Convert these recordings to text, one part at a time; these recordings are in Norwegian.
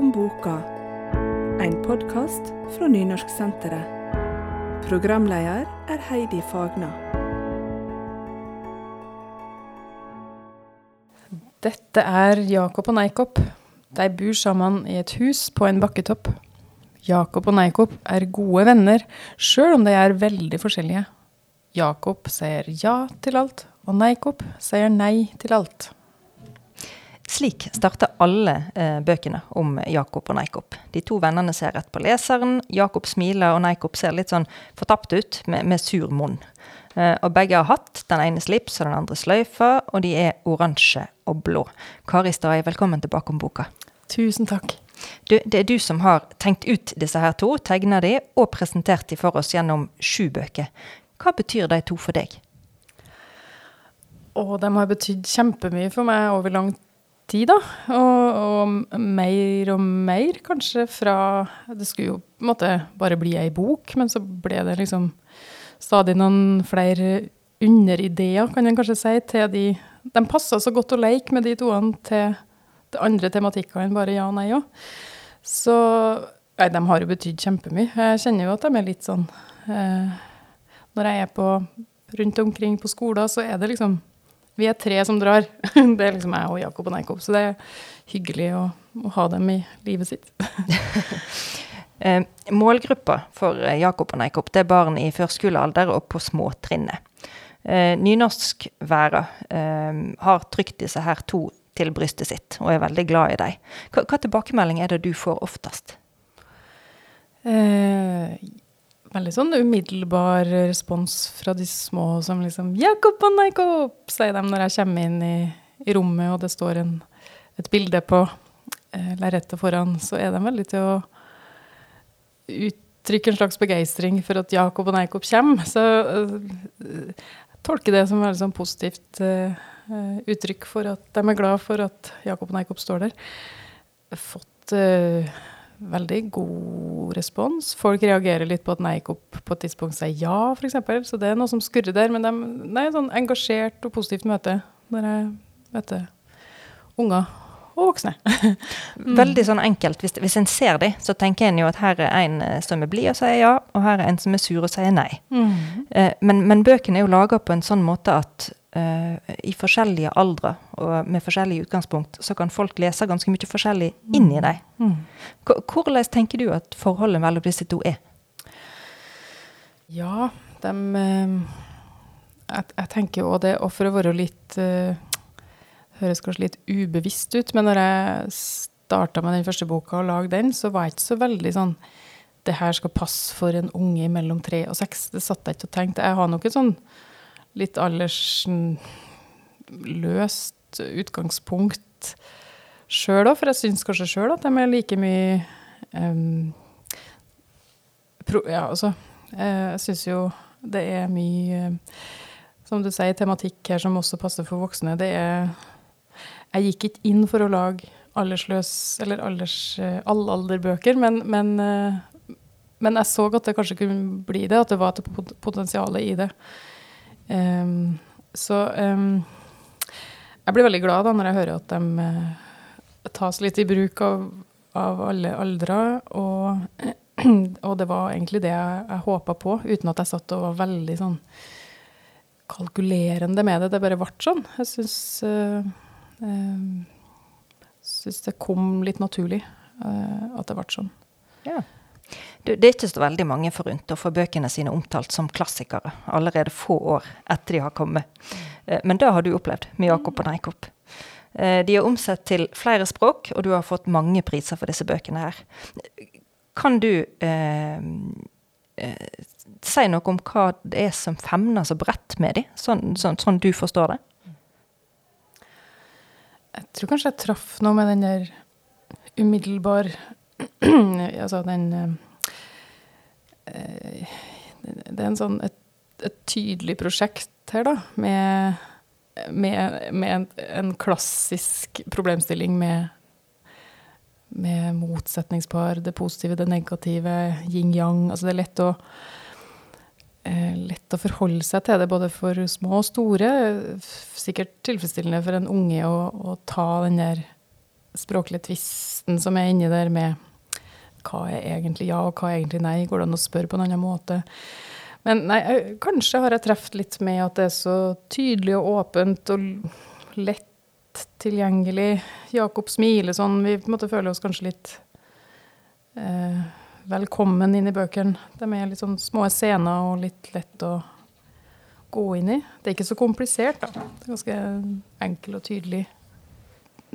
om boka, en podkast fra Nynorsksenteret. Programleder er Heidi Fagna. Dette er Jakob og Neikop. De bor sammen i et hus på en bakketopp. Jakob og Neikop er gode venner, sjøl om de er veldig forskjellige. Jakob sier ja til alt, og Neikop sier nei til alt. Slik starter alle eh, bøkene om Jakob og Neikop. De to vennene ser rett på leseren. Jakob smiler, og Neikop ser litt sånn fortapt ut, med, med sur munn. Eh, og begge har hatt, den ene slips og den andre sløyfe, og de er oransje og blå. Kari Stai, velkommen tilbake om boka. Tusen takk. Du, det er du som har tenkt ut disse her to, tegna de og presentert de for oss gjennom sju bøker. Hva betyr de to for deg? Og de har betydd kjempemye for meg over lang tid, da. Og, og, mer og mer, kanskje, fra Det skulle jo på en måte bare bli ei bok, men så ble det liksom stadig noen flere underideer, kan en kanskje si, til de De passa så godt å leke med de toene til de andre tematikker enn bare ja og nei òg. Så Nei, de har jo betydd kjempemye. Jeg kjenner jo at de er litt sånn eh, Når jeg er på rundt omkring på skoler, så er det liksom Vi er tre som drar. Det er liksom jeg og Jakob og Neikob. Så det er hyggelig å, å ha dem i livet sitt. eh, målgruppa for Jakob og Neikob det er barn i førskolealder og på småtrinnet. Eh, Nynorskværa eh, har trykt disse her to til brystet sitt, og er veldig glad i dem. Hva, hva tilbakemelding er det du får oftest? Eh, veldig sånn umiddelbar respons fra de små som liksom 'Jakob og Neikob', sier de når jeg kommer inn i, i rommet og det står en, et bilde på eh, lerretet foran, så er de veldig til å uttrykke en slags begeistring for at Jakob og Neikob kommer. Så eh, tolker det som veldig sånn positivt eh, uttrykk for at de er glad for at Jakob og Neikob står der. Fått eh, veldig god respons. Folk reagerer litt på at Neikop på et tidspunkt sier ja, f.eks. Så det er noe som skurrer der. Men de, det er sånn engasjert og positivt møte når jeg møter unger og voksne. mm. Veldig sånn enkelt. Hvis, hvis en ser dem, så tenker en jo at her er en som er blid og sier ja, og her er en som er sur og sier nei. Mm. Eh, men, men, bøkene er jo laga på en sånn måte at i forskjellige aldre og med forskjellig utgangspunkt, så kan folk lese ganske mye forskjellig inn i dem. Mm. Hvordan tenker du at forholdet mellom disse to er? Ja, de uh, jeg, jeg, tenker jo det, og for å være litt uh, Høres kanskje litt ubevisst ut, men når jeg starta med den første boka og lagde den, så var jeg ikke så veldig sånn det her skal passe for en unge mellom tre og seks. Det satt jeg ikke og tenkte. Jeg har nok et sånn litt aldersløst utgangspunkt sjøl òg, for jeg syns kanskje sjøl at de er like mye um, pro, Ja, altså Jeg syns jo det er mye Som du sier, tematikk her som også passer for voksne. Det er Jeg gikk ikke inn for å lage aldersløs eller alders allalderbøker, men, men, men jeg så at det kanskje kunne bli det, at det var et potensial i det. Um, så um, jeg blir veldig glad da når jeg hører at de uh, tas litt i bruk av, av alle aldre. Og, og, det var egentlig det jeg, jeg håpa på, uten at jeg satt og var veldig sånn kalkulerende med det. Det bare ble sånn. Jeg syns uh, uh, syns det kom litt naturlig uh, at det ble sånn. Ja. Det er ikke så veldig mange forunt å få bøkene sine omtalt som klassikere allerede få år etter de har kommet. Eh, men det har du opplevd med Jakob og Neikop. Eh, de er omsett til flere språk, og du har fått mange priser for disse bøkene her. Kan du eh, eh, si noe om hva det er som femner så bredt med de, sånn, sånn, sånn du forstår det? Jeg tror kanskje jeg traff noe med den der umiddelbar Altså den Eh, det er sånn, et, et, tydelig prosjekt her, da, med, med, med en, en, klassisk problemstilling med, med motsetningspar, det positive, det negative, yin-yang. Altså det er lett å, eh, lett å forholde seg til det, både for små og store. Sikkert tilfredsstillende for en unge å, å ta den der språklige tvisten som er inni der med hva er egentlig ja, og hva er egentlig nei? Går det an å spørre på en annen måte? Men nei, kanskje har jeg truffet litt med at det er så tydelig og åpent og lett tilgjengelig. Jakob smiler sånn. Vi på en måte føler oss kanskje litt eh, velkommen inn i bøkene. De er litt sånn små scener og litt lett å gå inn i. Det er ikke så komplisert, da. Det er ganske enkel og tydelig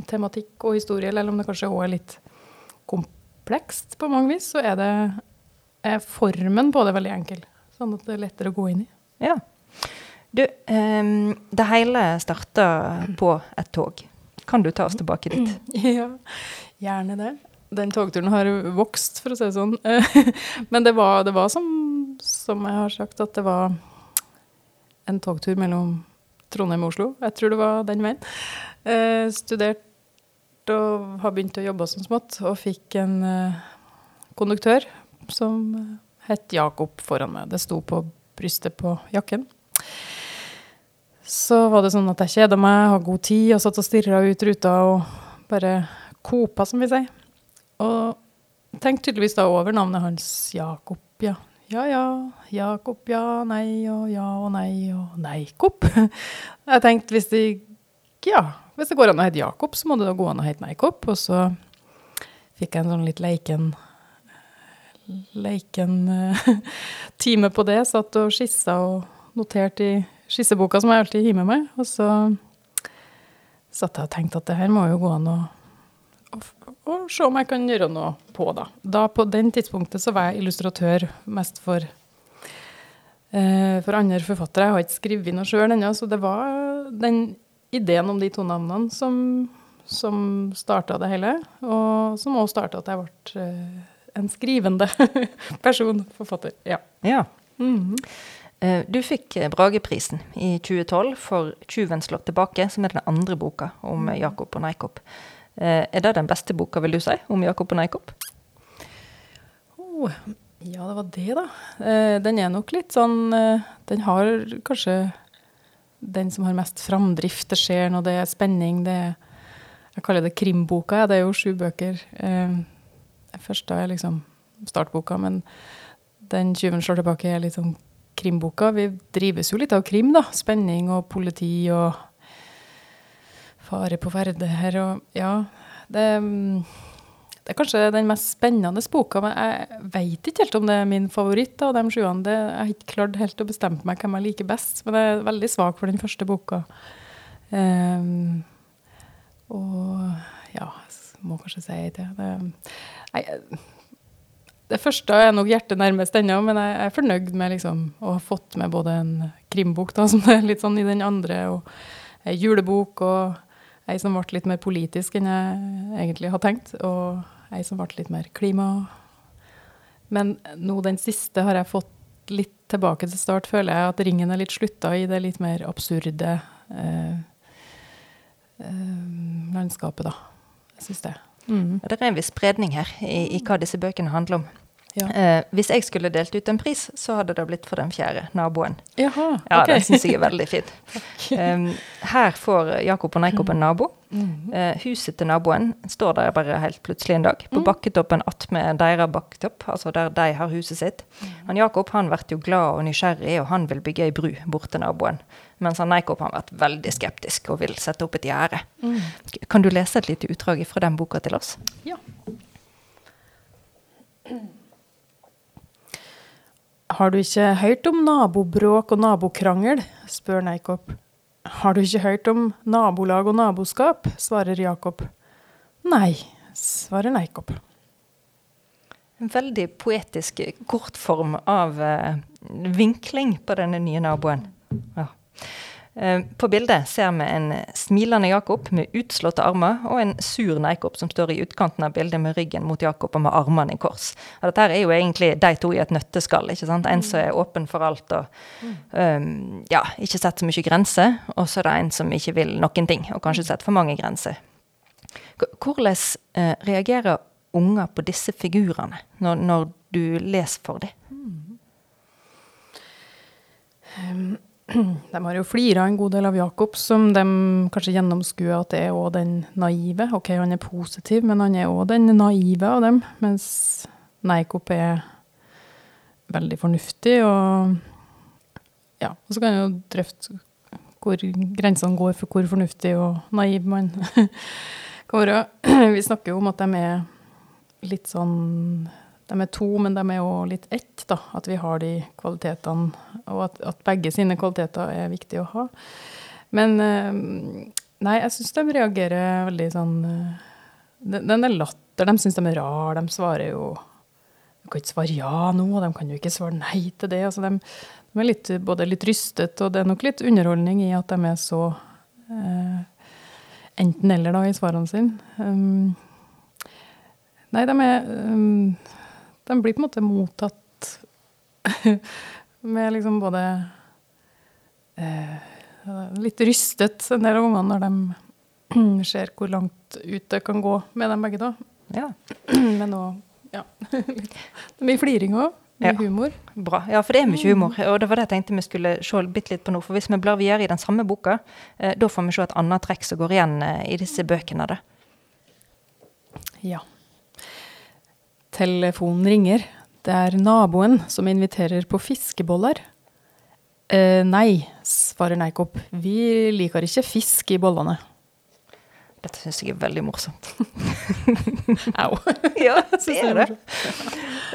tematikk og historie, eller om det kanskje òg er litt komplekst på mange vis, så er det er formen på det veldig enkel. Sånn at det er lettere å gå inn i. Ja. Du, um, det hele starta på et tog. Kan du ta oss tilbake dit? Ja, gjerne det. Den togturen har vokst, for å si det sånn. Men det var, det var som, som jeg har sagt, at det var en togtur mellom Trondheim og Oslo. Jeg tror det var den veien. Eh, studert og har begynt å jobbe som smått, og fikk en eh, konduktør som eh, het Jakob foran meg. Det sto på brystet på jakken. Så var det sånn at jeg kjeda meg, hadde god tid, og satt og stirra ut ruta og bare kopa, som vi sier. Og tenkte tydeligvis da over navnet hans Jakob, ja. Ja ja, Jakob, ja, nei og ja og nei og nei-kopp. Jeg tenkte hvis det ja, hvis det går an å hete Jakob, så må det da gå an å hete Nei-kopp. Og så fikk jeg en sånn litt leiken leiken eh, time på det. Satt og skissa og noterte i skisseboka som jeg alltid har med meg. Og så satt jeg og tenkte at det her må jo gå an å, å se om jeg kan gjøre noe på, da. Da på den tidspunktet så var jeg illustratør mest for eh, for andre forfattere. Jeg har ikke skrevet noe sjøl ennå, så det var den ideen om de to navnene som, som starta det hele. Og som også starta at jeg ble eh, en skrivende person, forfatter. Ja. Ja. Mm -hmm. Du fikk Brageprisen i 2012 for 'Tjuven slår tilbake', som er den andre boka om eh, Jakob og Neikopp. Eh, Er det den beste boka, vil du si, om Jakob og Neikopp? Oh, ja, det var det, da. Den er nok litt sånn Den har kanskje den som har mest framdrift. Det skjer noe, det er spenning. Det er Jeg kaller det krimboka. Ja. Det er jo sju bøker. Eh, den første er liksom startboka, men den 'Tyven slår tilbake' er litt sånn krimboka. Vi drives jo litt av krim, da. Spenning og politi og fare på ferde her og Ja. Det, mm, det er kanskje den mest spennende boka, men jeg veit ikke helt om det er min favoritt av de sjuene. Jeg har ikke klart helt å bestemme meg hvem jeg liker best, men jeg er veldig svak for den første boka. Um, og ja, må kanskje si det. det jeg, det første er nok hjertet nærmest ennå, men jeg er fornøyd med liksom, å ha fått med både en krimbok, da, som er litt sånn i den andre, og ei julebok, og ei som ble litt mer politisk enn jeg egentlig har tenkt, og ei som ble litt mer klima. Men nå den siste har jeg fått litt tilbake til start, føler jeg at ringen er litt slutta i det litt mer absurde eh, eh, landskapet, da. Jeg syns det. Mm. Det er en viss spredning her i, i hva disse bøkene handler om. Ja. Eh, hvis jeg skulle delt ut en pris, så hadde det blitt for den fjerde, 'Naboen'. Jaha, Ja. Den syns jeg er veldig fin. Um, her får Jakob og Neikop en nabo. Mhm. Uh, huset til naboen står der bare helt plutselig en dag, på Mm. bakketoppen attmed deres bakketopp, altså der de har huset sitt. Han Jakob han blir jo glad og nysgjerrig, og han vil bygge ei bru bort til naboen. Mens han Neikop han vært veldig skeptisk og vil sette opp et gjerde. Mm. Kan du lese et lite utdrag fra den boka til oss? Ja. Har du ikke hørt om nabobråk og nabokrangel? spør Neikopp. Har du ikke hørt om nabolag og naboskap? svarer Jakob. Nei, svarer Neikopp. En veldig poetisk kortform av eh, vinkling på denne nye naboen. Ja. Eh, på bildet ser vi en smilende Jakob med utslåtte armer og en sur Neikopp som står i utkanten av bildet med ryggen mot Jakob og med armene i kors. Og dette er jo egentlig de to i et nøtteskall. ikke sant? En som er åpen for alt og um, ja, ikke setter så mye grenser, og så er det en som ikke vil noen ting, og kanskje setter for mange grenser. Hvordan eh, reagerer unger på disse figurene når, når du leser for dem? de har jo flira en god del av Jakob, som de kanskje gjennomskuer at det er òg den naive. Ok, han er positiv, men han er òg den naive av dem. Mens Neikop er veldig fornuftig, og ja, og så kan jeg jo drøfte hvor grensene går for hvor fornuftig og naiv man kan være. Vi snakker jo om at de er litt sånn De er to, men de er òg litt ett, da. At vi har de kvalitetene, og at, at begge sine kvaliteter er viktig å ha. Men eh, nei, jeg syns de reagerer veldig sånn eh, Den er latter. De syns de er rar, De svarer jo De kan ikke svare ja nå, og de kan jo ikke svare nei til det. altså de de er litt, både litt rystet, og det er nok litt underholdning i at de er så eh, enten-eller da i svarene sine. Um, nei, de er um, De blir på en måte mottatt med liksom både eh, Litt rystet en del av ungene når de ser hvor langt ut det kan gå med dem begge, da. Ja. Men òg ja. det er mye fliring òg. Mye Ja. humor. Bra. Ja, for det er mye humor. Og det var det jeg tenkte vi skulle se bitte litt på nå. For hvis vi blar videre i den samme boka, eh, da får vi se et annet trekk som går igjen eh, i disse bøkene. Da. Ja. Telefonen ringer. Det er naboen som inviterer på fiskeboller. Eh, nei, svarer Neikop. Vi liker ikke fisk i bollene. Dette syns jeg er veldig morsomt. Au. ja, det er det.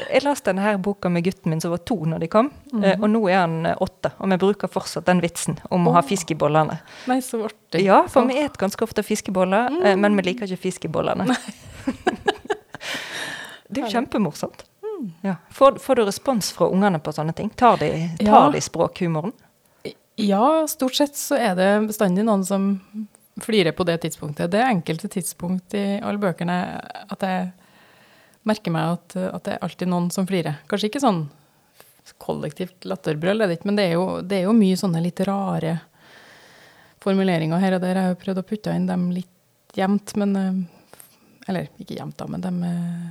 Jeg leste denne her boka med gutten min som var to når de kom, eh, og nå er han eh, åtte. Og vi bruker fortsatt den vitsen om å ha fisk i bollene. Nei, så artig. Ja, for vi et ganske ofte fiskeboller, mm. men vi liker ikke fisk i bollene. det er jo kjempemorsomt. Ja. Får, får du respons fra ungene på sånne ting? Tar de, tar Ja. de språkhumoren? Ja, stort sett så er det bestandig noen som flirer på det tidspunktet. Det er enkelte tidspunkt i alle bøkene at jeg merker meg at, at det er alltid noen som flirer. Kanskje ikke sånn kollektivt latterbrøl, er det men det er, jo, det er jo mye sånne litt rare formuleringer her og der. Jeg har prøvd å putte inn dem litt jevnt, men eh, Eller ikke jevnt, da, men dem eh,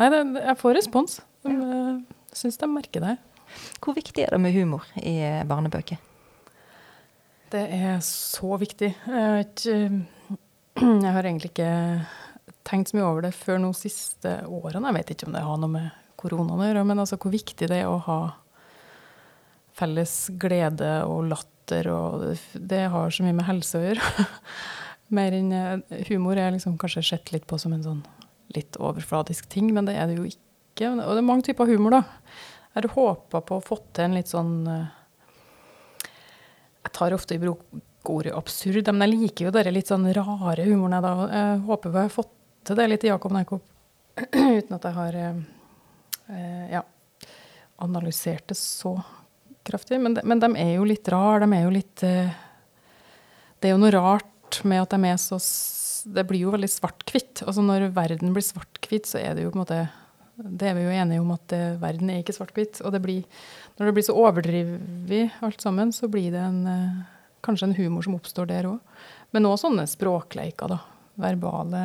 Nei, det, jeg får respons. De ja. syns de merker det. Hvor viktig er det med humor i eh, barnebøker? Det er så viktig. Jeg har, egentlig ikke tenkt så mye over det før nå siste årene. Jeg vet ikke om det har noe med koronaen å gjøre, men altså hvor viktig det er å ha felles glede og latter. Og det- det har så mye med helse å gjøre. Mer enn eh, humor er liksom kanskje sett litt på som en sånn litt overfladisk ting, men det er det jo ikke. Og det er mange typer humor, da. Jeg hadde håpa på å få til en litt sånn eh, jeg tar ofte i bruk ordet absurd, men jeg liker jo den litt sånn rare humoren. jeg Da. Jeg håper vi har fått til det litt i Jakob Nerkop, uten at jeg har eh, eh, ja, analysert det så kraftig. Men de, men de er jo litt rare. De er jo litt Det er jo noe rart med at de er så Det blir jo veldig svart-hvitt. Altså når verden blir svart-hvitt, så er det jo på en måte Det er vi jo enige om at det, verden er ikke svart-hvitt. Og det blir, når det blir så overdrevet alt sammen, så blir det en, eh, kanskje en humor som oppstår der òg. Men òg sånne språkleiker, da. Verbale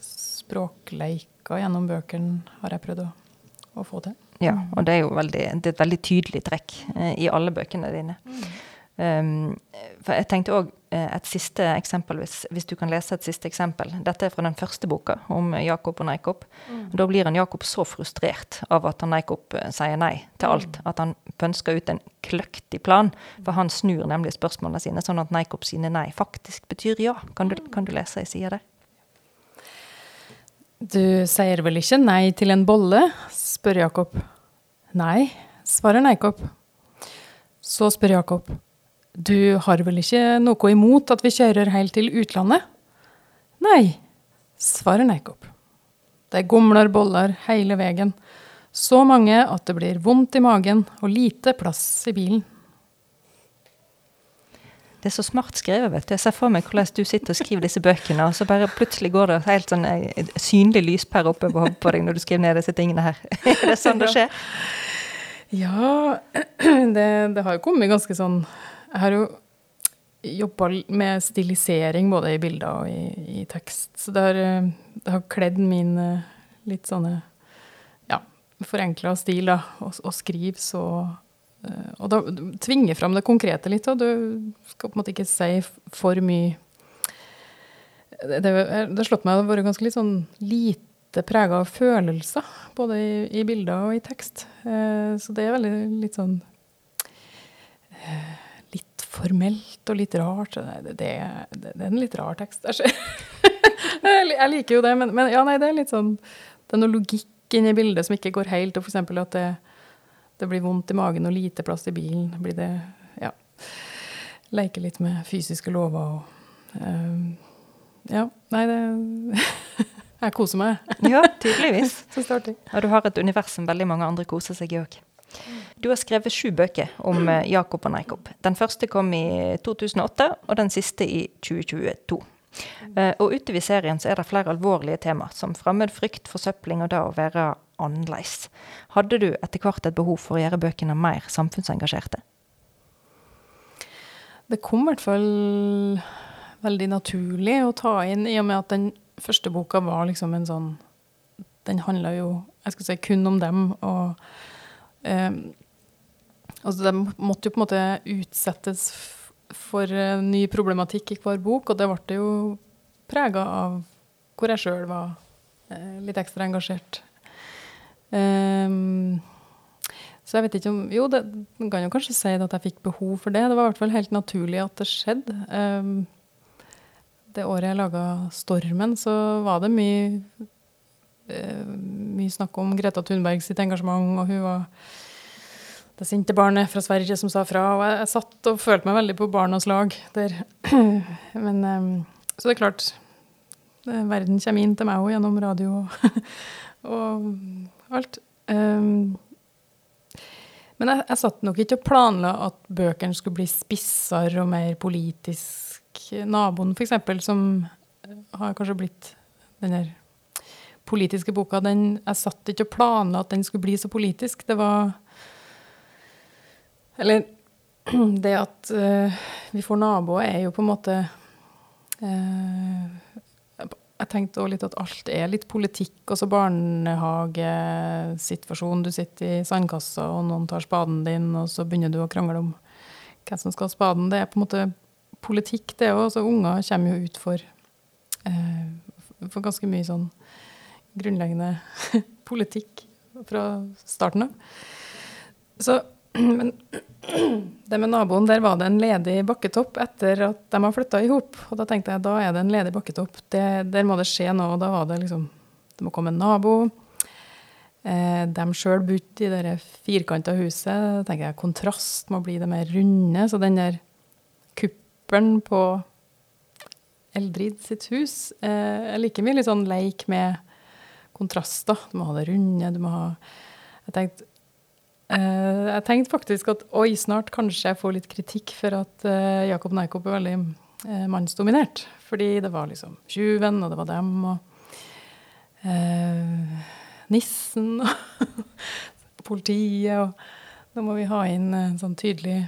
språkleiker gjennom bøkene har jeg prøvd å, å få til. Ja, og det er jo veldig, det er et veldig tydelig trekk eh, i alle bøkene dine. Um, for jeg tenkte òg et siste eksempel, hvis, hvis du kan lese et siste eksempel. Dette er fra den første boka om Jakob og Neikop. Da blir en Jakob så frustrert av at han Neikop eh, sier nei til alt, at han pønsker ut en kløktig plan. For han snur nemlig spørsmålene sine, sånn at Neikop sine nei faktisk betyr ja. Kan du, kan du lese ei side der? Du sier vel ikke nei til en bolle? spør Jakob. Nei, svarer Neikop. Så spør Jakob. Du har vel ikke noe imot at vi kjører helt til utlandet? Nei, svarer Neikop. De gomler boller hele veien. Så mange at det blir vondt i magen og lite plass i bilen. Det er så smart skrevet. vet du. Jeg ser for meg hvordan du sitter og skriver disse bøkene, og så bare plutselig går det helt sånn eh, synlig lyspære oppe på hodet på deg når du skriver ned disse tingene her. Er det sånn det skjer? Ja, det, det har jo kommet ganske sånn Jeg har jo jobba med stilisering både i bilder og i, i tekst. Så det har, eh, det har kledd min eh, litt sånne ja, forenkla stil, da. Å å skrive så, eh, og da tvinger fram det konkrete litt, og du skal på en måte ikke si for mye Det, det har slått meg å være ganske litt sånn lite prega av følelser, både i, i, bilder og i tekst. Eh, så det er veldig litt sånn Litt formelt og litt rart. Det, det, det, er en litt rar tekst. jeg liker jo det, men, men, ja, nei, det er litt sånn Det er noe logikk inni bildet som ikke går helt, og f.eks. at det det blir vondt i magen og lite plass i bilen. Blir det Ja. Leke litt med fysiske lover og uh, Ja, nei, det Jeg koser meg. ja, tydeligvis. Det. Og du har et univers som veldig mange andre koser seg i òg. Du har skrevet sju bøker om eh, Jakob og Neikob. Den første kom i 2008, og den siste i 2022. Uh, og utover i serien så er det flere alvorlige tema, som fremmed frykt, forsøpling og det å være annerledes. Hadde du etter hvert et behov for å gjøre bøkene mer samfunnsengasjerte? Det kom i hvert fall veldig naturlig å ta inn, i og med at den første boka var liksom en sånn Den handla jo jeg skal si, kun om dem. og eh, altså De måtte jo på en måte utsettes for ny problematikk i hver bok, og det ble jo prega av hvor jeg sjøl var uh, litt ekstra engasjert. Um, så jeg vet ikke om Jo, det kan jo kanskje si at jeg fikk behov for det. Det var i hvert fall helt naturlig at det skjedde. Um, det året jeg laga 'Stormen', så var det mye, mye snakk om Greta Thunberg sitt engasjement, og hun var det sinte barnet fra Sverige som sa fra. Og jeg, jeg satt og følte meg veldig på barnas lag der. Men, um, så det er klart, verden kommer inn til meg òg gjennom radio og, og alt. Men jeg, jeg, satt nok ikke og planla at bøkene skulle bli spissere og mer politisk. Naboen, f.eks., som har kanskje blitt den der politiske boka, den, jeg satt ikke og planla at den skulle bli så politisk. Det var Eller det at uh, vi får naboer, er jo på en måte uh, jeg tenkte også litt at alt er litt politikk. Også barnehagesituasjon. Du sitter i sandkassa, og noen tar spaden din, og så begynner du å krangle om hvem som skal ha spaden. Det er på en måte politikk, det òg. Unger kommer jo ut for, uh, for ganske mye sånn grunnleggende politikk fra starten av. Så men det med naboen, der var det en ledig bakketopp etter at de har flytta i hop. Og da tenkte jeg da er det en ledig bakketopp. Det, der må det skje noe. Og da var det liksom Det må komme en nabo. Eh, de sjøl bodde i det firkanta huset. Da tenker jeg kontrast må bli det mer runde. Så den der kuppelen på Eldrid sitt hus eh, er like mye litt sånn leik med kontraster. Du må ha det runde, du må ha Jeg tenkte Uh, jeg tenkte faktisk at oi, snart kanskje jeg får litt kritikk for at uh, Jakob Neikop er veldig uh, mannsdominert. Fordi det var liksom Tjuven, og det var dem, og Nissen og politiet. Og nå må vi ha inn en sånn tydelig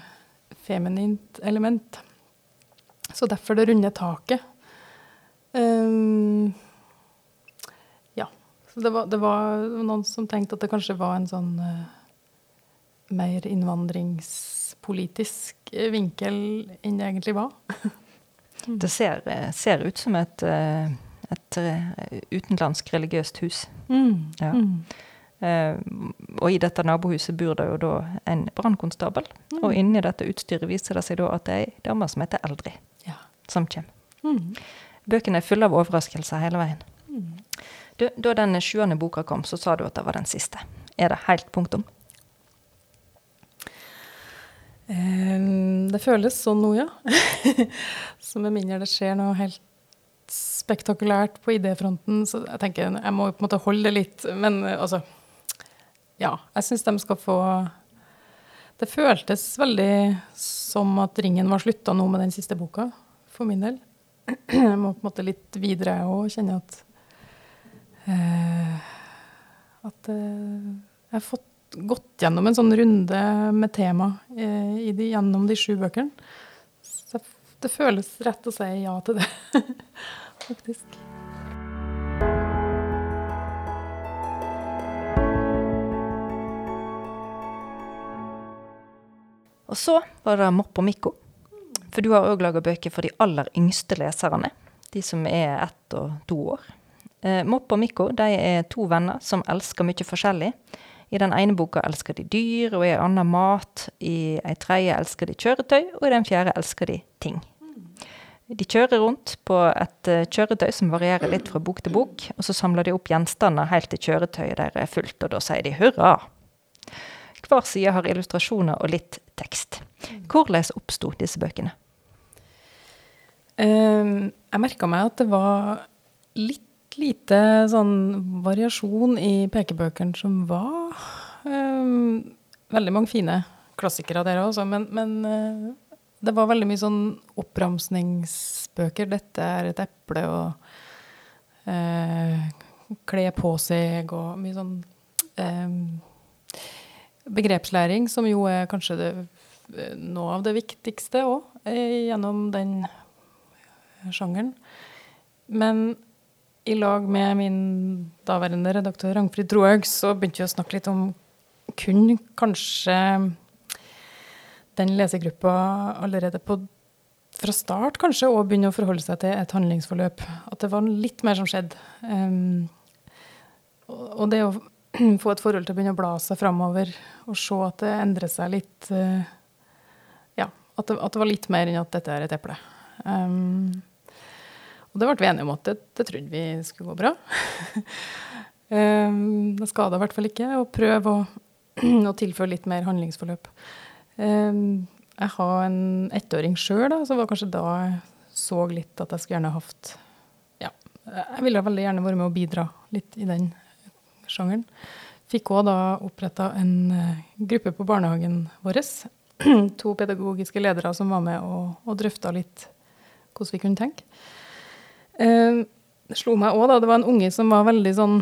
feminint element. Så derfor det runde taket. Um, det var, det var, noen som tenkte at det kanskje var en sånn mer innvandringspolitisk eh, vinkel enn det egentlig var. det ser, eh, ser, ut som et, et utenlandsk religiøst hus. Mm. Ja. Mm. Uh, og i dette nabohuset bor det jo da en brannkonstabel. Mm. Og inni dette utstyret viser det seg da at det er ei dame som heter Eldrid, ja. som kommer. Mm. Bøkene er fulle av overraskelser hele veien. Mm. Du, da den sjuende boka kom, så sa du at det var den siste. Er det helt punktum? Um, det føles sånn nå, ja. så med mindre det skjer noe helt spektakulært på idéfronten, så jeg tenker jeg må på en måte holde det litt. Men altså Ja, jeg syns de skal få Det føltes veldig som at ringen var slutta nå med den siste boka, for min del. Jeg må på en måte litt videre og kjenne at At uh, jeg har fått gått gjennom en sånn runde med tema eh, de, gjennom de sju bøkene. Så det føles rett å si ja til det, faktisk. Og så var det Mopp og Mikko. For du har òg laga bøker for de aller yngste leserne. De som er ett og to år. Eh, Mopp og Mikko de er to venner som elsker mye forskjellig. I den ene boka elsker de dyr, og i en annen mat. I en tredje elsker de kjøretøy, og i den fjerde elsker de ting. De kjører rundt på et uh, kjøretøy som varierer litt fra bok til bok, og så samler de opp gjenstander helt til kjøretøyet der er fullt, og da sier de hurra. Hver side har illustrasjoner og litt tekst. Hvordan oppsto disse bøkene? Um, jeg merka meg at det var litt lite sånn variasjon i pekebøkene som var. Um, veldig mange fine klassikere der også, men, men uh, det var veldig mye sånn oppramsningsbøker. Dette er et eple, og uh, kle på seg, og mye sånn um, begrepslæring, som jo er kanskje det, noe av det viktigste òg, gjennom den sjangeren. Men i lag med min daværende redaktør Ragnfrid Trohaug, så begynte vi å snakke litt om kun kanskje den lesegruppa allerede på, fra start kanskje òg begynne å forholde seg til et handlingsforløp. At det var litt mer som skjedde. Um, og det å få et forhold til å begynne å bla seg framover og se at det endrer seg litt uh, Ja, at det, at det, var litt mer enn at dette er et eple. Um, og det ble vi enige om at det, det trodde vi skulle gå bra. um, det skada i hvert fall ikke å prøve å, å, tilføre litt mer handlingsforløp. Um, jeg har en ettåring sjøl, så var kanskje da jeg så litt at jeg skulle gjerne hatt Ja, jeg ville veldig gjerne vært med å bidra litt i den sjangeren. Fikk òg da oppretta en uh, gruppe på barnehagen vår. to pedagogiske ledere som var med og, og drøfta litt hvordan vi kunne tenke. Eh, det slo meg òg, da. Det var en unge som var veldig sånn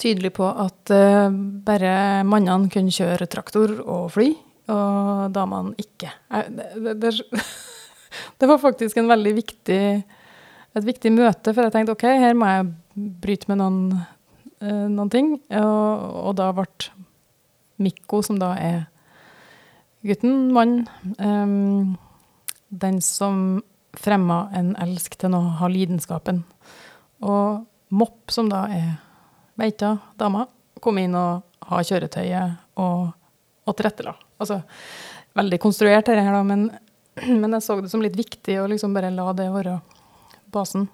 tydelig på at eh, bare mannene kunne kjøre traktor og fly, og damene ikke. Det, det, det, var faktisk en veldig viktig, et viktig møte, for jeg tenkte OK, her må jeg bryte med noen, eh, noen ting. Og, og, da ble Mikko, som da er gutten, mann, um, den som fremma en elsk til å ha lidenskapen. Og Mopp, som da er beita dama, kom inn og ha kjøretøyet og, og tilrettela. Altså, veldig konstruert, dette her, da, men, men, jeg så det som litt viktig å liksom bare la det være basen.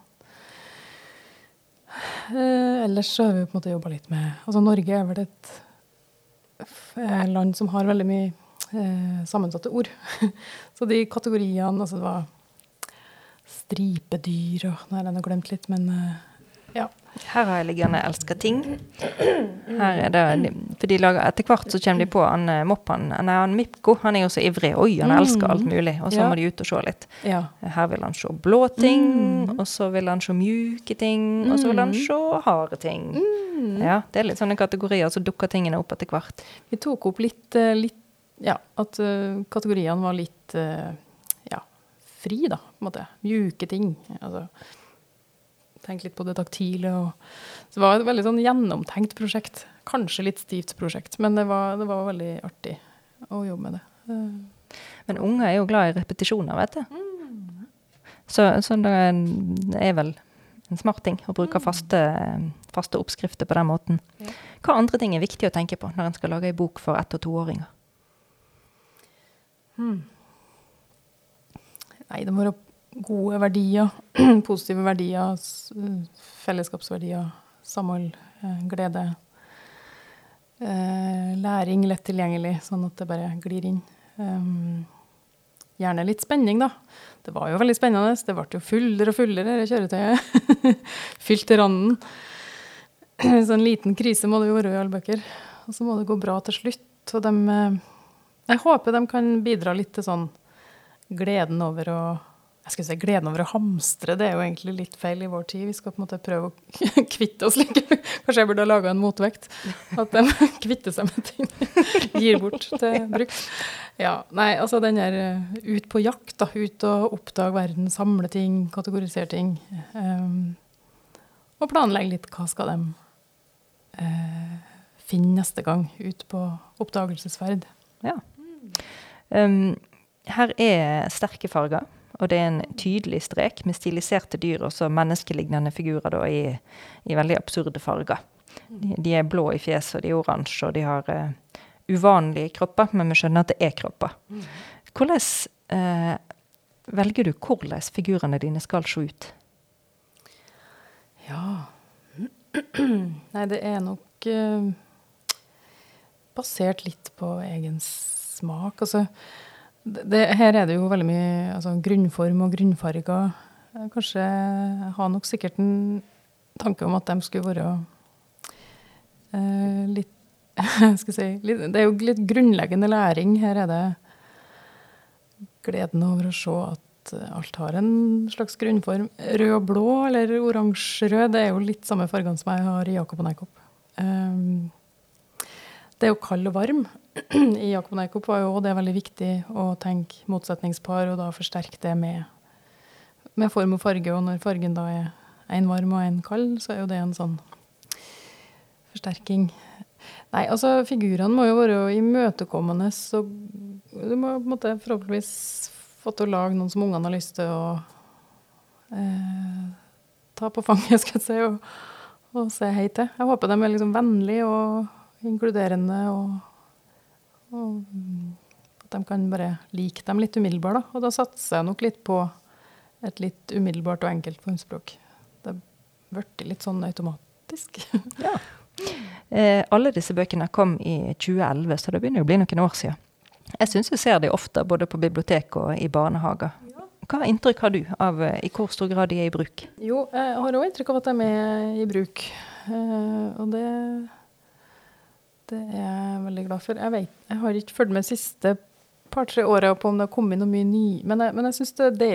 Eh, ellers så har vi på en måte jobba litt med Altså, Norge er vel et land som har veldig mye eh, sammensatte ord. så de kategoriene Altså, det var stripedyr og Nå har jeg glemt litt, men uh, ja. Her har jeg liggende 'elsker ting'. Her er det, for de lager, Etter hvert så kommer de på han eh, Moppan Nei, han Mipko han er jo så ivrig. Oi, han elsker alt mulig. Og så ja. må de ut og se litt. Ja. Her vil han se blå ting, mm. og så vil han se mjuke ting, mm. og så vil han mm. se harde ting. Mm. Ja, Det er litt sånne kategorier, så dukker tingene opp etter hvert. Vi tok opp litt, eh, litt ja, at kategoriene var litt ja, fri, da. På en måte. Mjuke ting. Altså, Tenk litt på det taktile. Og, så det var et veldig sånn gjennomtenkt prosjekt. Kanskje litt stivt prosjekt, men det var, det var veldig artig å jobbe med det. Men unge er jo glad i repetisjoner, vet du. Mm. Så, så, det er vel en smart ting å bruke mm. faste, faste oppskrifter på den måten. Hva andre ting er viktig å tenke på når en skal lage ei bok for ett- og toåringer? Hmm. Nei, det må være gode verdier. Positive verdier, fellesskapsverdier, samhold, eh, glede. Eh, læring lett tilgjengelig, sånn at det bare glir inn. Um, gjerne litt spenning, da. Det var jo veldig spennende. Det ble jo fullere og fullere, det kjøretøyet. Fylt til randen. Så en liten krise må det jo være i alle bøker. Og så må det gå bra til slutt. Og de, jeg håper de kan bidra litt til sånn gleden over å jeg skulle si gleden over å hamstre, det er jo egentlig litt feil i vår tid. Vi skal på en måte prøve å kvitte oss litt. Kanskje jeg burde ha laga en motvekt. At de kvitter seg med ting. Gir bort til bruk. Ja, nei, altså den der eh, ut på jakt, da. Ut og oppdage verden, samle ting, kategorisere ting. Um, og planlegge litt hva skal de uh, finne neste gang ut på oppdagelsesferd. Ja. Um, her er sterke farger, og det er en tydelig strek med stiliserte dyr og så menneskelignende figurer da, i, i, veldig absurde farger. De, de, er blå i fjeset, og de er oransje, og de har uh, uvanlige kropper, men vi skjønner at det er kropper. Hvordan uh, velger du hvordan figurene dine skal se ut? Ja Nei, det er nok uh, basert litt på egen smak. Altså, det, her er det jo veldig mye altså, grunnform og grunnfarger. Kanskje jeg har nok sikkert en tanke om at de skulle være uh, litt skal si, litt, Det er jo litt grunnleggende læring. Her er det gleden over å se at alt har en slags grunnform. Rød og blå, eller oransje-rød, det er jo litt samme fargene som jeg har i Jakob og Neikop. Um, det kald og varm. I Jakob Neikop var jo det veldig viktig å tenke motsetningspar, og da forsterke det med, med, form og farge. Og når fargen da er en varm og en kald, så er jo det en sånn forsterking. Nei, altså figurene må jo være imøtekommende, så du må på en måte forhåpentligvis få til å lage noen som ungene har lyst til å eh, ta på fanget, skal jeg si, og, og se hei til. Jeg håper de er liksom vennlige og inkluderende, og, og at de kan bare like dem litt umiddelbart. Da. Og da satser jeg nok litt på et litt umiddelbart og enkelt formspråk. Det ble litt sånn automatisk. ja. Eh, alle disse bøkene kom i 2011, så det begynner jo å bli noen år siden. Jeg syns jeg ser de ofte både på bibliotek og i barnehager. Hva inntrykk har du av eh, i hvor stor grad de er i bruk? Jo, jeg har òg inntrykk av at de er i bruk. Eh, og det det er jeg veldig glad for. Jeg, vet, jeg har ikke fulgt med de siste par-tre åra på om det har kommet noe mye ny, men jeg, men jeg syns det, det,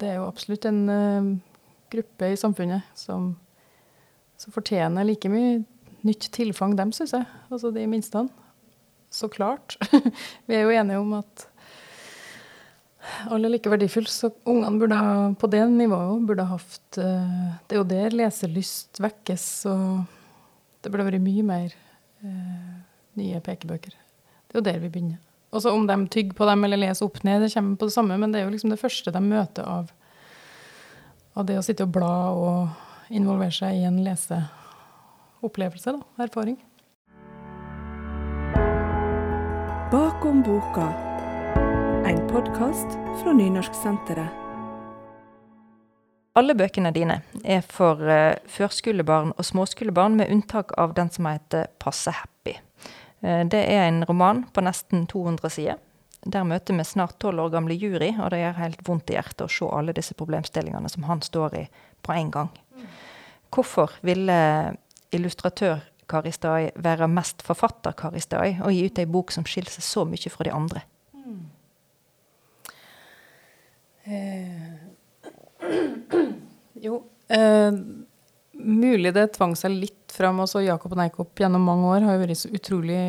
det er jo absolutt en uh, gruppe i samfunnet som, som, fortjener like mye nytt tilfang, dem, syns jeg. Altså de minste. Så klart. Vi er jo enige om at alle er like verdifulle, så ungene burde ha, på det nivået burde ha hatt uh, Det er jo der leselyst vekkes, og det burde vært mye mer eh, nye pekebøker. Det er jo der vi begynner. Også om de tygger på dem eller leser opp ned, det kommer på det samme, men det er jo liksom det første de møter av, av det å sitte og bla og involvere seg i en leseopplevelse, da, erfaring. Bakom boka, en podkast fra Nynorsksenteret. Alle bøkene dine er for uh, førskolebarn og småskolebarn, med unntak av den som heter Passe happy. Uh, det er en roman på nesten 200 sider. Der møter vi snart tolv år gamle Jury, og det gjør helt vondt i hjertet å se alle disse problemstillingene som han står i på en gang. Hvorfor ville illustratør Kari Stai være mest forfatter Kari Stai og gi ut ei bok som skiller seg så mye fra de andre? Mm. Eh jo, eh, mulig det tvang seg litt fram. Også Jakob og Neikop gjennom mange år har jo vært så utrolig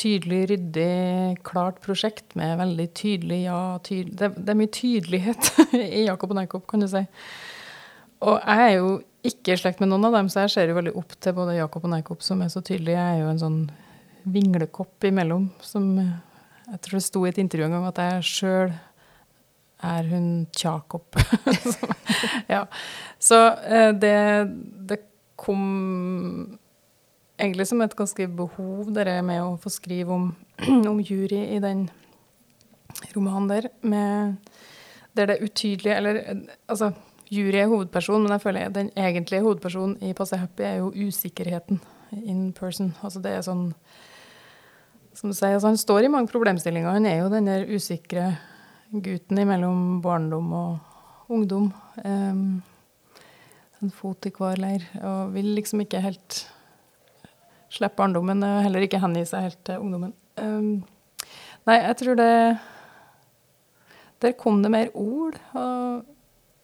tydelig, ryddig, klart prosjekt med veldig tydelig ja tydelig. Det, det, er mye tydelighet i Jakob og Neikop, kan du si. Og jeg er jo ikke i slekt med noen av dem, så jeg ser jo veldig opp til både Jakob og Neikop, som er så tydelig. Jeg er jo en sånn vinglekopp imellom, som jeg tror det sto i et intervju en gang at jeg sjøl er hun Tjakob. ja. Så eh, det, det, kom egentlig som et ganske behov, det med å få skrive om, om jury i den romanen der. Med, der det er utydelig Eller altså, jury er hovedpersonen, men jeg føler den egentlige hovedpersonen i Passe Happy er jo usikkerheten in person. Altså det er sånn som du sier, altså Han står i mange problemstillinger. Han er jo den der usikre gutten imellom barndom og ungdom. Um, en fot i hver leir. Og vil liksom ikke helt slippe barndommen, og heller ikke hengi seg helt til ungdommen. Um, nei, jeg tror det Der kom det mer ord. Og,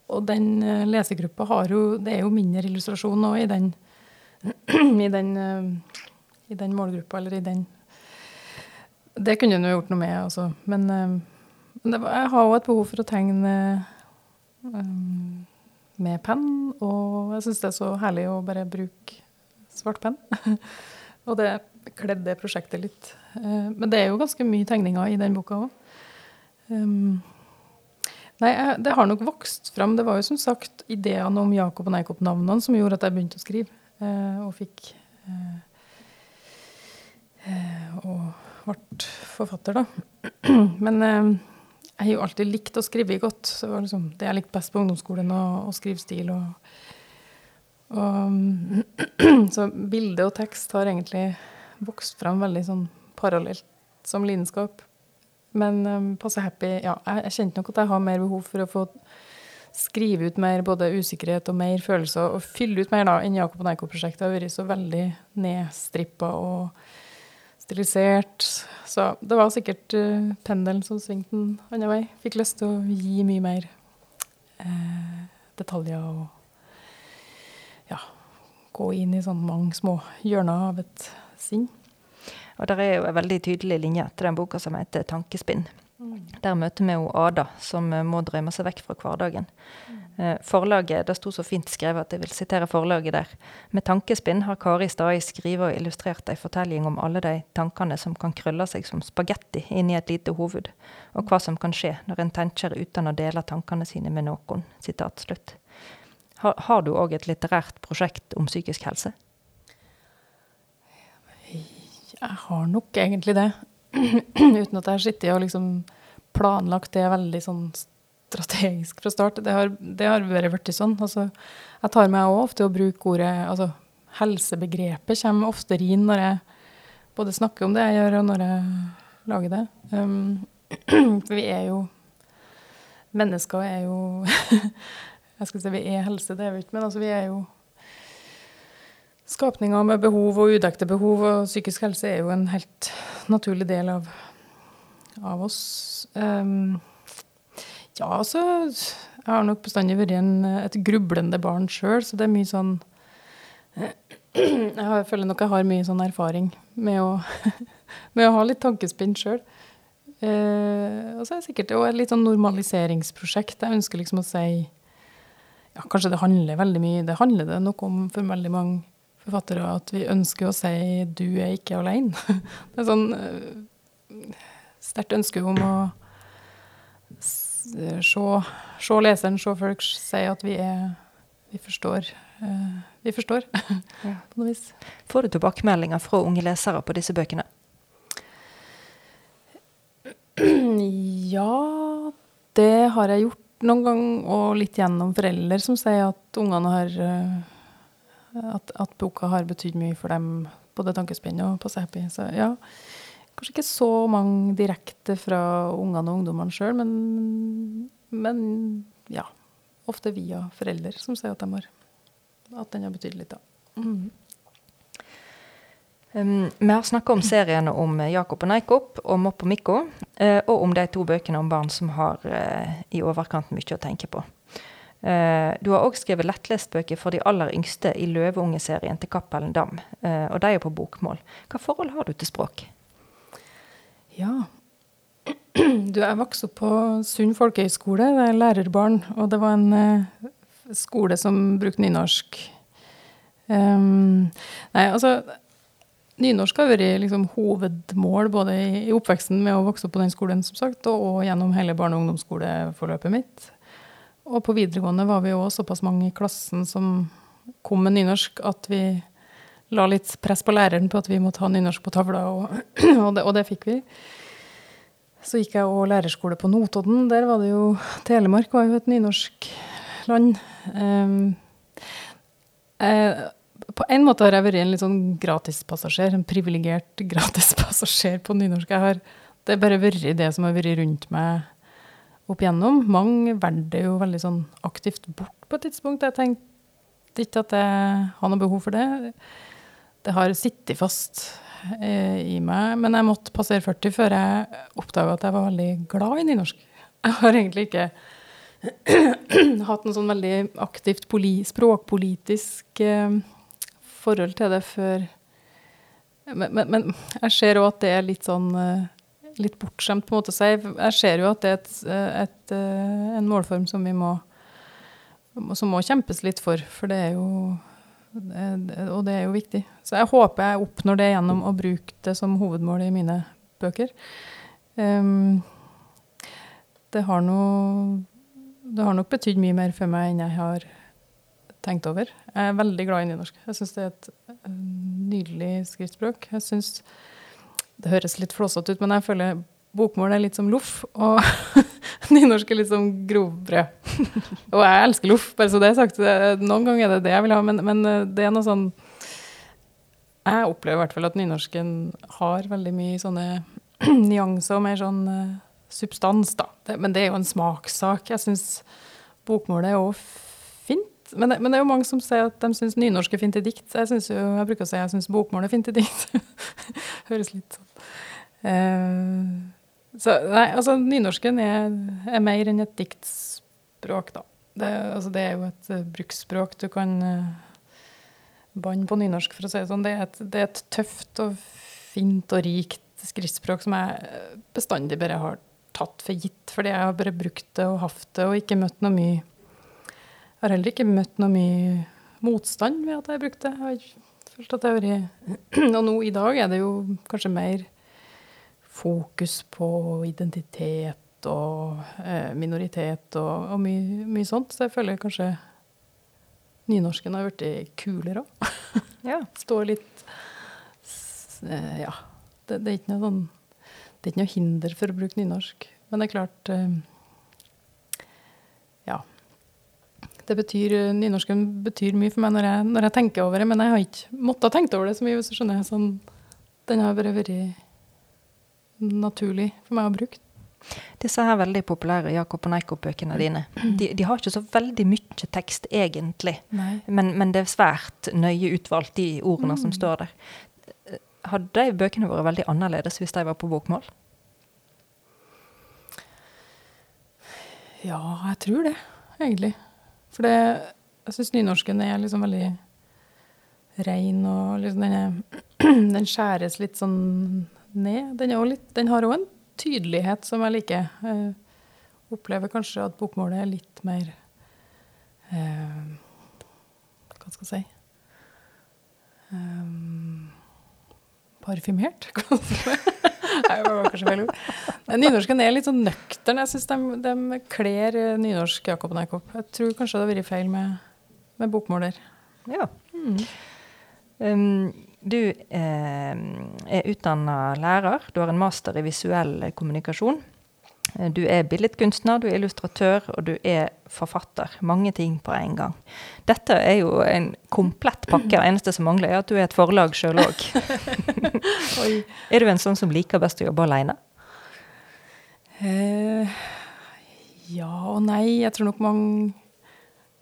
og den uh, lesegruppa har jo Det er jo mindre illustrasjon nå i den, i den, uh, i den målgruppa, eller i den Det kunne en jo gjort noe med, altså. Men uh, var, jeg har òg et behov for å tegne um, med penn, og jeg syns det er så herlig å bare bruke svart penn. Og det kledde prosjektet litt. Uh, men det er jo ganske mye tegninger i den boka òg. Um, nei, det har nok vokst fram. Det var jo som sagt ideene om Jakob og Neikop-navnene som gjorde at jeg begynte å skrive. Eh, og fikk eh, eh Og ble forfatter, da. Men eh, jeg har jo alltid likt å skrive godt. Det var liksom det jeg likte best på ungdomsskolen, å skrive stil. Og, og, så bilde og tekst har egentlig vokst fram veldig sånn parallelt som lidenskap. Men um, passe happy Ja, jeg, jeg kjente nok at jeg har mer behov for å få skrive ut mer både usikkerhet og mer følelser, og fylle ut mer da enn Jakob og Neiko-prosjektet har vært så veldig nedstrippa og stilisert. Så det var sikkert uh, pendelen som svingte den andre vei. Fikk lyst til å gi mye mer uh, detaljer og ja, gå inn i sånne mange små hjørner av et sinn. Og der er jo en veldig tydelig linje til den boka som heter 'Tankespinn'. Mm. Der møter vi jo Ada, som eh, må drømme seg vekk fra hverdagen. Mm. Eh, forlaget, Det sto så fint skrevet at jeg vil sitere forlaget der. Med tankespinn har Kari Stai skrevet og illustrert ei fortelling om alle de tankene som kan krølle seg som spagetti inni et lite hoved, og hva som kan skje når en tenker uten å dele tankene sine med noen. Sitat slutt. Har, har du òg et litterært prosjekt om psykisk helse? Jeg har nok egentlig det. Uten at jeg har sittet og liksom planlagt det veldig sånn strategisk fra start. Det har, det har vært blitt sånn. Altså, jeg tar meg òg ofte å bruke ordet altså, Helsebegrepet kommer oftere inn når jeg både snakker om det jeg gjør, og når jeg lager det. Um, vi er jo Mennesker er jo Jeg skal si vi er helse, det er vi ikke, men altså, vi er jo skapninger med behov og udekte behov, og psykisk helse er jo en helt naturlig del av, av oss. Um, ja, altså Jeg har nok bestandig vært en, et grublende barn sjøl, så det er mye sånn Jeg føler nok jeg har mye sånn erfaring med å, med å ha litt tankespinn sjøl. Uh, og så er det sikkert et litt sånn normaliseringsprosjekt. Jeg ønsker liksom å si ja, Kanskje det handler veldig mye Det handler det nok om for veldig mange forfattere at vi ønsker å si 'du er ikke alene'. Det er sånn uh, sterkt ønske om å se, se leseren, se folk, si at vi er Vi forstår. Uh, vi forstår, på noe vis. Får du tilbakemeldinger fra unge lesere på disse bøkene? Ja, det har jeg gjort noen gang, og litt gjennom foreldre som sier at ungene har uh, at, at, boka har betydd mye for dem, både tankespinn og på Happy. Så ja, kanskje ikke så mange direkte fra ungene og ungdommene sjøl, men, men, ja. Ofte via foreldre som sier at, de har, at den har betydd litt, da. Mm. Um, vi har snakka om seriene om Jakob og Neikop og Mopp og Mikko, uh, og om de to bøkene om barn som har uh, i overkant mye å tenke på. Uh, du har òg skrevet lettlestbøker for de aller yngste i Løveunge-serien til Cappelen Dam. Og de er på bokmål. Hva forhold har du til språk? Ja Du, jeg vokste opp på Sund folkehøgskole, det er lærerbarn. Og det var en eh, skole som brukte nynorsk. Um, nei, altså Nynorsk har vært liksom, hovedmål både i, i, oppveksten med å vokse opp på den skolen, som sagt, og, og gjennom hele barne- og ungdomsskoleforløpet mitt. Og på videregående var vi òg såpass mange i klassen som kom med nynorsk at vi la litt press på læreren på at vi måtte ha nynorsk på tavla, og, og, det, og det, fikk vi. Så gikk jeg òg lærerskole på Notodden. Der var det jo Telemark var jo et nynorsk land. Um, eh, på en måte har jeg vært en litt sånn gratispassasjer, en privilegert gratispassasjer på nynorsk. Jeg har, det har bare vært det som har vært rundt meg opp igjennom. Mange valgte jo veldig sånn aktivt bort på et tidspunkt. Jeg tenkte ikke at jeg har noe behov for det. Det har sittet fast eh, i meg. Men jeg måtte passere 40 før jeg oppdaga at jeg var veldig glad i nynorsk. Jeg har egentlig ikke hatt noe sånn veldig aktivt språkpolitisk eh, forhold til det før men, men, men jeg ser òg at det er litt sånn eh, litt bortskjemt, på en måte. Så jeg, jeg ser jo at det er et, et, en målform som vi må som må kjempes litt for. For det er jo Og det er jo viktig. Så jeg håper jeg oppnår det gjennom å bruke det som hovedmål i mine bøker. Um, det har no, Det har nok betydd mye mer for meg enn jeg har tenkt over. Jeg er veldig glad i nynorsk. Jeg syns det er et eh, nydelig skriftspråk. Jeg synes, Det høres litt flåsete ut, men jeg føler bokmål er litt som loff, og nynorsk er litt som grovbrød. Og jeg elsker loff, bare så det er sagt. Noen ganger er det det jeg vil ha, men, men eh, det er noe sånn Jeg opplever i hvert fall at nynorsken har veldig mye sånne nyanser og mer sånn eh, substans, da. Det, men det er jo en smakssak. Jeg syns bokmålet er òg fint. Men det, men det er jo mange som sier at de syns nynorsk er fint i dikt. Jeg, synes jo, jeg bruker å si at jeg syns bokmål er fint i dikt. Høres litt sånn uh, Så nei, altså nynorsken er, er mer enn et diktspråk, da. Det, altså, det er jo et eh, bruksspråk du kan uh, banne på nynorsk, for å si det sånn. Det er, et, det er et tøft og fint og rikt skriftspråk som jeg eh, bestandig bare har tatt for gitt, fordi jeg har bare brukt det og hatt det, og ikke møtt noe mye Jeg har heller ikke møtt noe mye motstand ved at jeg har brukt det. Jeg har at jeg har vært Og nå i dag er det jo kanskje mer fokus på identitet og eh, minoritet og, og mye, mye sånt. Så jeg føler kanskje nynorsken har blitt kulere òg. Ja. Står litt eh, Ja. Det, det er ikke noe sånn Det er ikke noe hinder for å bruke nynorsk. Men det er klart eh, Ja. Det betyr, nynorsken betyr mye for meg når jeg, når jeg tenker over det, men jeg har ikke måttet tenke over det så mye, hvis du skjønner. Sånn, den har bare vært naturlig for meg å bruke. Disse her veldig populære Jakob og Neikop-bøkene dine, de, de har ikke så veldig mye tekst egentlig. Men, men det er svært nøye utvalgt, de ordene som står der. Hadde de bøkene vært veldig annerledes hvis de var på bokmål? Ja, jeg tror det, egentlig. For det, jeg syns nynorsken er liksom veldig rein, og liksom den, er, den skjæres litt sånn ned. Den, litt, den har òg en tydelighet som jeg liker. Jeg opplever kanskje at bokmålet er litt mer eh, Hva skal jeg si um, Parfymert? Nynorsken er litt sånn nøktern. Jeg syns de, de kler eh, nynorsk Jakob og Neikop. Jeg tror kanskje det har vært feil med, med bokmål der. Ja. Um, du eh, er utdanna lærer. Du har en master i visuell kommunikasjon. Eh, Du er billedkunstner, du er illustratør, og du er forfatter. Mange ting på en gang. Dette er jo en komplett pakke. Det eneste som mangler, er at du er et forlag sjøl òg. Er du en sånn som liker best å jobbe aleine? Eh, ja og nei. Jeg tror nok mange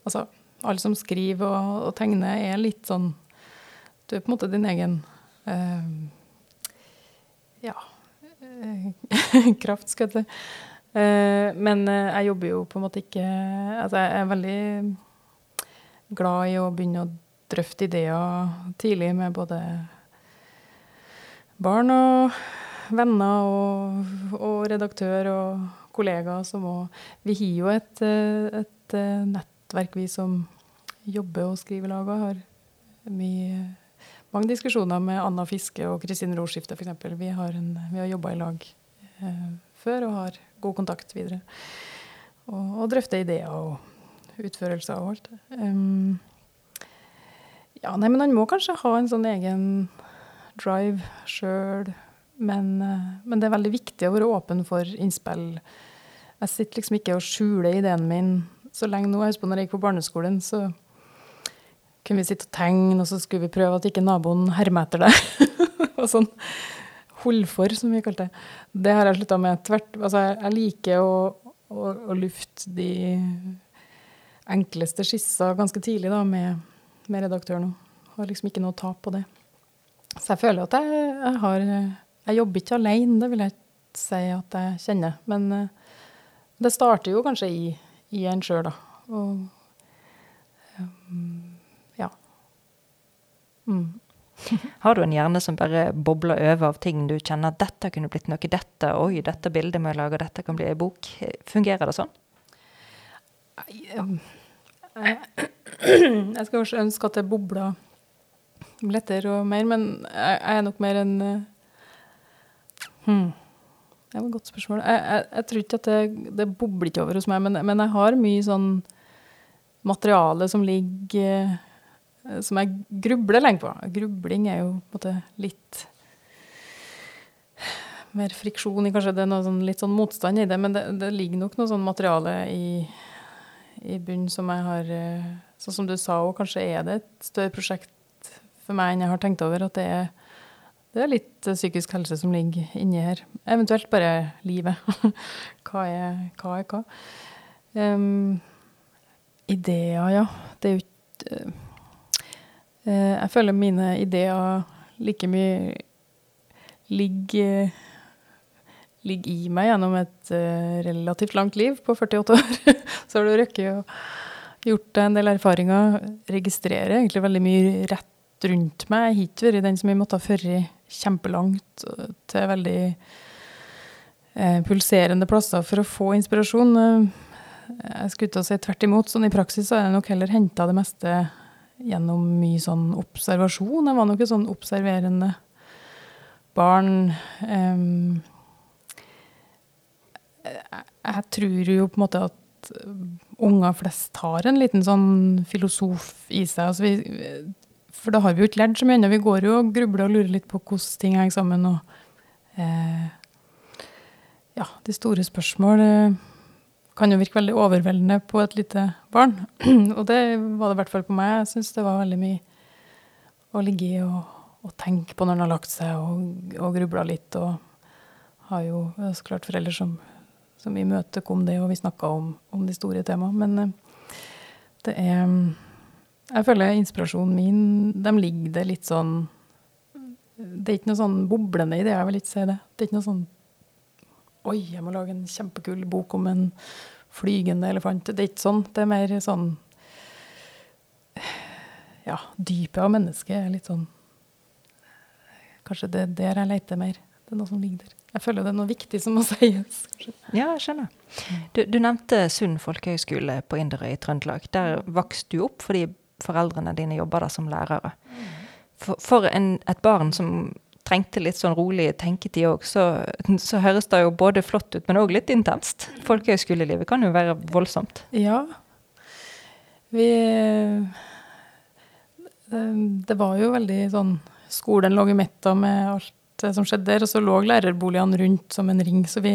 Altså, alle som skriver og, og tegner, er litt sånn Du er på en måte din egen eh, Ja eh, kraft, skal jeg si. Eh, men eh, jeg jobber jo på en måte ikke Altså, jeg er veldig glad i å begynne å drøfte ideer tidlig med både barn og venner og, og redaktør og kollegaer som òg Vi har jo et, eh, et nettverk, vi som jobber og skriver lag og har mye mange diskusjoner med Anna Fiske og Kristin Roskifte f.eks. Vi har, vi har jobba i lag eh, før og har god kontakt videre. Og, og drøfter ideer og utførelser og alt. Um, ja, nei, men han må kanskje ha en sånn egen drive sjøl. Men, eh, men det er veldig viktig å være åpen for innspill. Jeg sitter liksom ikke og skjuler ideen min så lenge nå. Jeg husker på når jeg gikk på barneskolen, så kunne vi sitte og tegne, og så skulle vi prøve at ikke naboen hermer etter det. og sånn hold som vi kalte det. Det har jeg slutta med. Tvert, altså, jeg, liker å, å, å lufte de enkleste skisser ganske tidlig da, med, med redaktøren. Har liksom ikke noe tap på det. Så jeg føler at jeg, jeg har Jeg jobber ikke alene, det vil jeg ikke si at jeg kjenner. Men eh, det starter jo kanskje i, i en sjøl, da. Og um. Mm. Har du en hjerne som bare bobler over av ting du kjenner at dette kunne blitt noe, dette, oi, dette bildet må jeg lage, dette kan bli ei bok? Fungerer det sånn? Jeg skal kanskje ønske at det bobla lettere og mer, men jeg, er nok mer en eh, hmm. Det var et godt spørsmål. Jeg, jeg, jeg tror ikke at det, det bobler ikke over hos meg, men, men, jeg har mye sånn materiale som ligger eh, Som jeg grubler lenge på. Grubling er jo på en måte litt mer friksjon i kanskje det er noe sånn, litt sånn motstand i det, men det, det ligger nok noe sånn materiale i, i bunnen som jeg har eh, Sånn som du sa òg, kanskje er det et større prosjekt for meg enn jeg har tenkt over. At det er, det er litt eh, psykisk helse som ligger inni her. Eventuelt bare livet. hva, er, hva er hva? Um, ideer, ja. Det er jo ikke Jeg føler mine ideer like mye ligger ligger i meg gjennom et uh, relativt langt liv på 48 år. så har du rukket å gjort en del erfaringer. Registrerer egentlig veldig mye rett rundt meg. Jeg har ikke vært den som jeg måtte ha ført kjempelangt til veldig eh, pulserende plasser for å få inspirasjon. Jeg skulle ikke si tvert imot. sånn I praksis har jeg nok heller henta det meste gjennom mye sånn observasjon. Jeg var nok et sånn observerende barn. Um, jeg, tror jo på en måte at unger flest har en liten sånn filosof i seg. Altså vi, for da har vi jo ikke lært så mye ennå. Vi går jo og grubler og lurer litt på hvordan ting henger sammen. Og eh, ja, de store spørsmål eh, kan jo virke veldig overveldende på et lite barn. og det var det i hvert fall på meg. Jeg syns det var veldig mye å ligge i og, og tenke på når han har lagt seg, og, og grubla litt. Og har jo så klart foreldre som, som imøtekom det, og vi snakka om, om, de store temaene. Men eh, det er jeg føler inspirasjonen min De ligger det litt sånn Det er ikke noe sånn boblende i det, jeg vil ikke si det. Det er ikke noe sånn Oi, jeg må lage en kjempekul bok om en flygende elefant. Det er ikke sånn. Det er mer sånn Ja, dypet av mennesket er litt sånn Kanskje det er der jeg leter mer. Det er noe som ligger der. Jeg føler det er noe viktig som må sies. Kanskje. Ja, jeg skjønner. Du, du nevnte Sund folkehøgskole på Inderøy i Trøndelag. Der vokste du opp fordi foreldrene dine jobba der som lærere. For, for en, et barn som trengte litt sånn rolig tenketid òg, så, så, høres det jo både flott ut, men òg litt intenst. Folkehøyskolelivet kan jo være voldsomt. Ja. Vi det, det var jo veldig sånn Skolen lå i midten med alt som skjedde der, og så lå lærerboligene rundt som en ring. Så vi,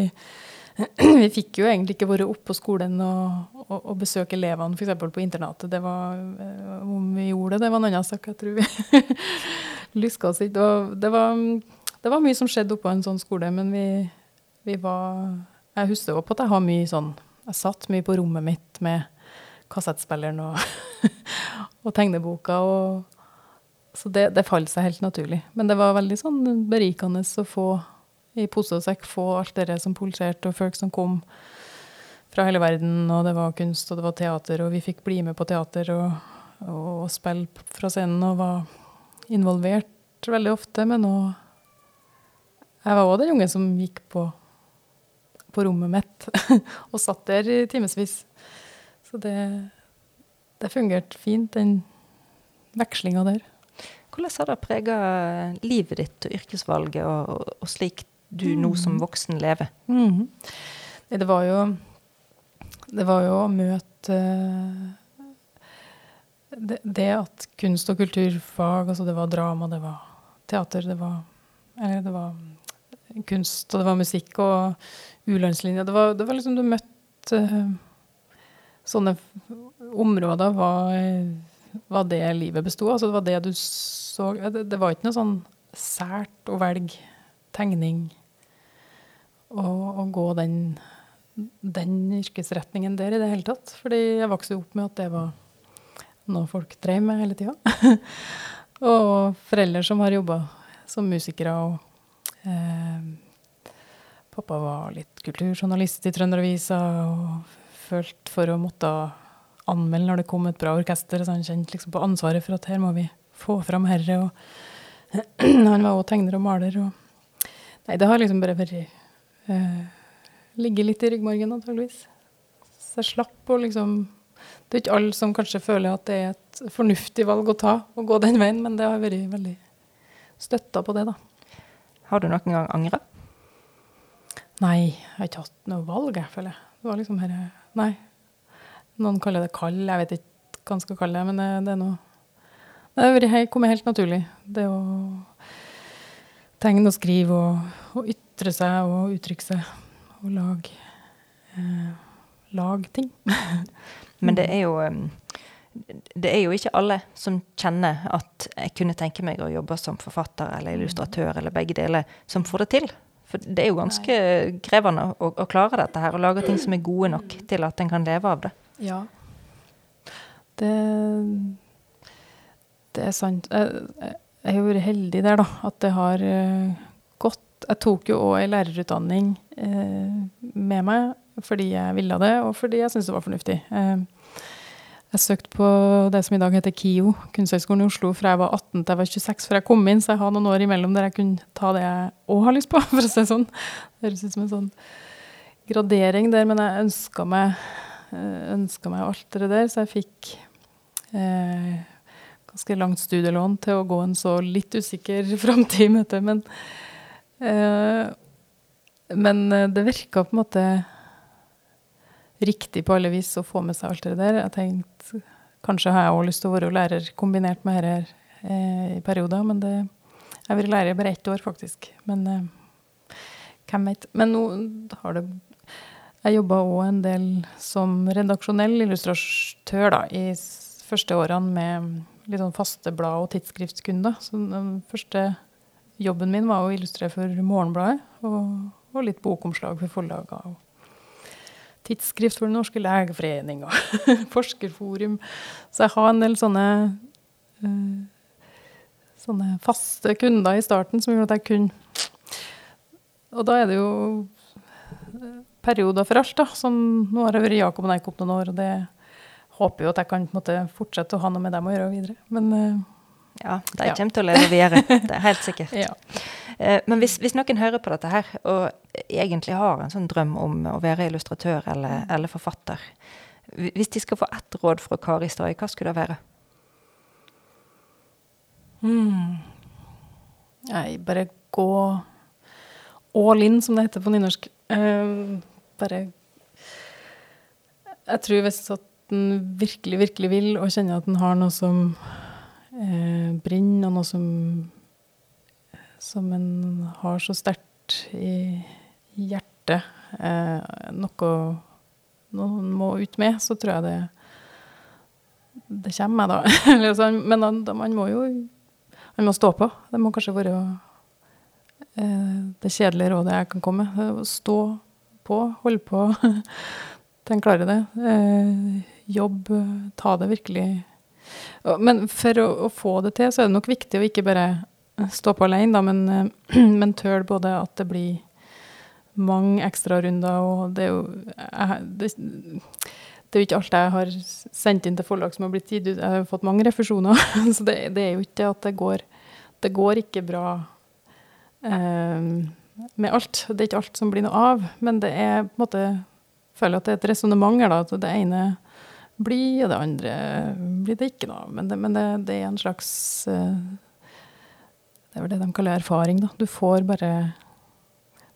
vi fikk jo egentlig ikke vært oppe på skolen og, og, og besøke elevene f.eks. på internatet. Det var, eh, om vi gjorde det, det var en annen sak. Jeg tror vi luska oss ikke. Det var, det var mye som skjedde oppå en sånn skole, men vi, vi var Jeg husker også på at jeg har mye sånn Jeg satt mye på rommet mitt med kassettspilleren og, og tegneboka. og så det, det falt seg helt naturlig. Men det var veldig sånn berikende å få i pose og sekk få alt det som pulserte, og folk som kom fra hele verden, og det var kunst, og det var teater, og vi fikk bli med på teater og, og spille fra scenen og var involvert veldig ofte. Men òg Jeg var òg den unge som gikk på, på rommet mitt og satt der i timevis. Så det, det fungerte fint, den vekslinga der. Hvordan har det prega livet ditt og yrkesvalget, og, og slik du nå som voksen lever? Mm. Det var jo Det var jo å møte det, det, at kunst- og kulturfag, altså det var drama, det var teater, det var Eller det var kunst, og det var musikk og u-landslinja. Det, det, var liksom Du møtte sånne områder var, var det livet besto Altså det var det du så det, det var ikke noe sånn sært å velge tegning å, gå den, den, yrkesretningen der i det hele tatt. Fordi jeg vokste opp med at det var noe folk drev med hele tida. og foreldre som har jobba som musikere. og eh, Pappa var litt kulturjournalist i Trønderavisa og følte for å måtte anmelde når det kom et bra orkester. Så han kjente liksom på ansvaret for at her må vi få fram herre. Og han var òg tegner og maler. Og nei, det har liksom bare vært ligge litt i ryggmargen, antageligvis. Så jeg slapp å liksom det er ikke alle som kanskje føler at det er et fornuftig valg å ta, å gå den veien, men det har vært veldig støtta på det, da. Har du noen gang angra? Nei, jeg har ikke hatt noe valg, jeg føler. Det var liksom her Nei. Noen kaller det kall, jeg vet ikke hva man skal kalle det, men det, det er noe Det har kommet helt naturlig. Det å tegne og skrive og, og ytre seg og uttrykke seg og lage eh, lag ting. Men det er jo det er jo ikke alle som kjenner at jeg kunne tenke meg å jobbe som forfatter eller illustratør eller begge deler, som får det til. For det er jo ganske krevende å, å, klare dette her, og lage ting som er gode nok til at en kan leve av det. Ja. Det, det er sant. Jeg, jeg har vært heldig der, da. At det har uh, gått Jeg tok jo òg ei lærerutdanning eh, med meg fordi jeg ville det, og fordi jeg syntes det var fornuftig. Eh, jeg søkte på det som i dag heter KIO, Kunsthøgskolen i Oslo, fra jeg var 18 til jeg var 26 før jeg kom inn, så jeg har noen år imellom der jeg kunne ta det jeg òg har lyst på, for å si det sånn. Det høres ut som en sånn gradering der, men jeg ønska meg, ønska meg alt det der, så jeg fikk eh, ganske langt studielån til å gå en så litt usikker framtid i møte. Men, eh, men eh, det virka på en måte riktig på alle vis å få med seg alt det der. Jeg tenkte kanskje har jeg òg lyst til å være lærer kombinert med dette eh, i perioder, men det Jeg har vært lærer bare ett år, faktisk. Men eh, hvem. Men nå har det Jeg jobba òg en del som redaksjonell illustratør da, i første årene med litt sånn faste blad- og tidsskriftskunder. Så den første jobben min var å illustrere for Morgenbladet og, og litt bokomslag for forlagene tidsskrift for Den norske legeforening og Forskerforum. Så jeg har en del sånne, uh, sånne faste kunder i starten som gjorde at jeg kunne Og da er det jo eh, perioder for alt, da. Som nå har jeg vært Jakob og Neikop noen år, og det håper jo at jeg kan måte, fortsette å ha noe med dem å gjøre videre. Men uh, ja, de ja. kommer til å leve videre. Det er helt sikkert. ja. Eh, men hvis, hvis, noen hører på dette her, og egentlig har en sånn drøm om å være illustratør eller, mm. eller forfatter Hvis de skal få ett råd fra Kari Stray, hva skulle det være? Mm. Nei, bare gå all in, som det heter på nynorsk. Uh, bare Jeg tror hvis at en virkelig, virkelig vil, og kjenner at en har noe som uh, brenner, og noe som som en har så sterkt i hjertet, eh, noe noen må ut med, så tror jeg det det kommer, da. sånn, men man må jo man må stå på. Det må kanskje være eh, det kjedelige rådet jeg kan komme med. Stå på, holde på til en klarer det. Eh, jobb, ta det virkelig Men for å, å, få det til, så er det nok viktig å ikke bare stå på alene, da, men, eh, men tøl både at det blir mange ekstrarunder, og det er jo jeg, det, det, er jo ikke alt jeg har sendt inn til forlag som har blitt gitt ut. Jeg har fått mange refusjoner, så det, det, er jo ikke at det går Det går ikke bra eh, med alt. Det er ikke alt som blir noe av, men det er på en måte føler at det er et resonnement. At det ene blir, og det andre blir det ikke noe av. Men det, men det, det er en slags uh, det er vel det de kaller erfaring, da. Du får bare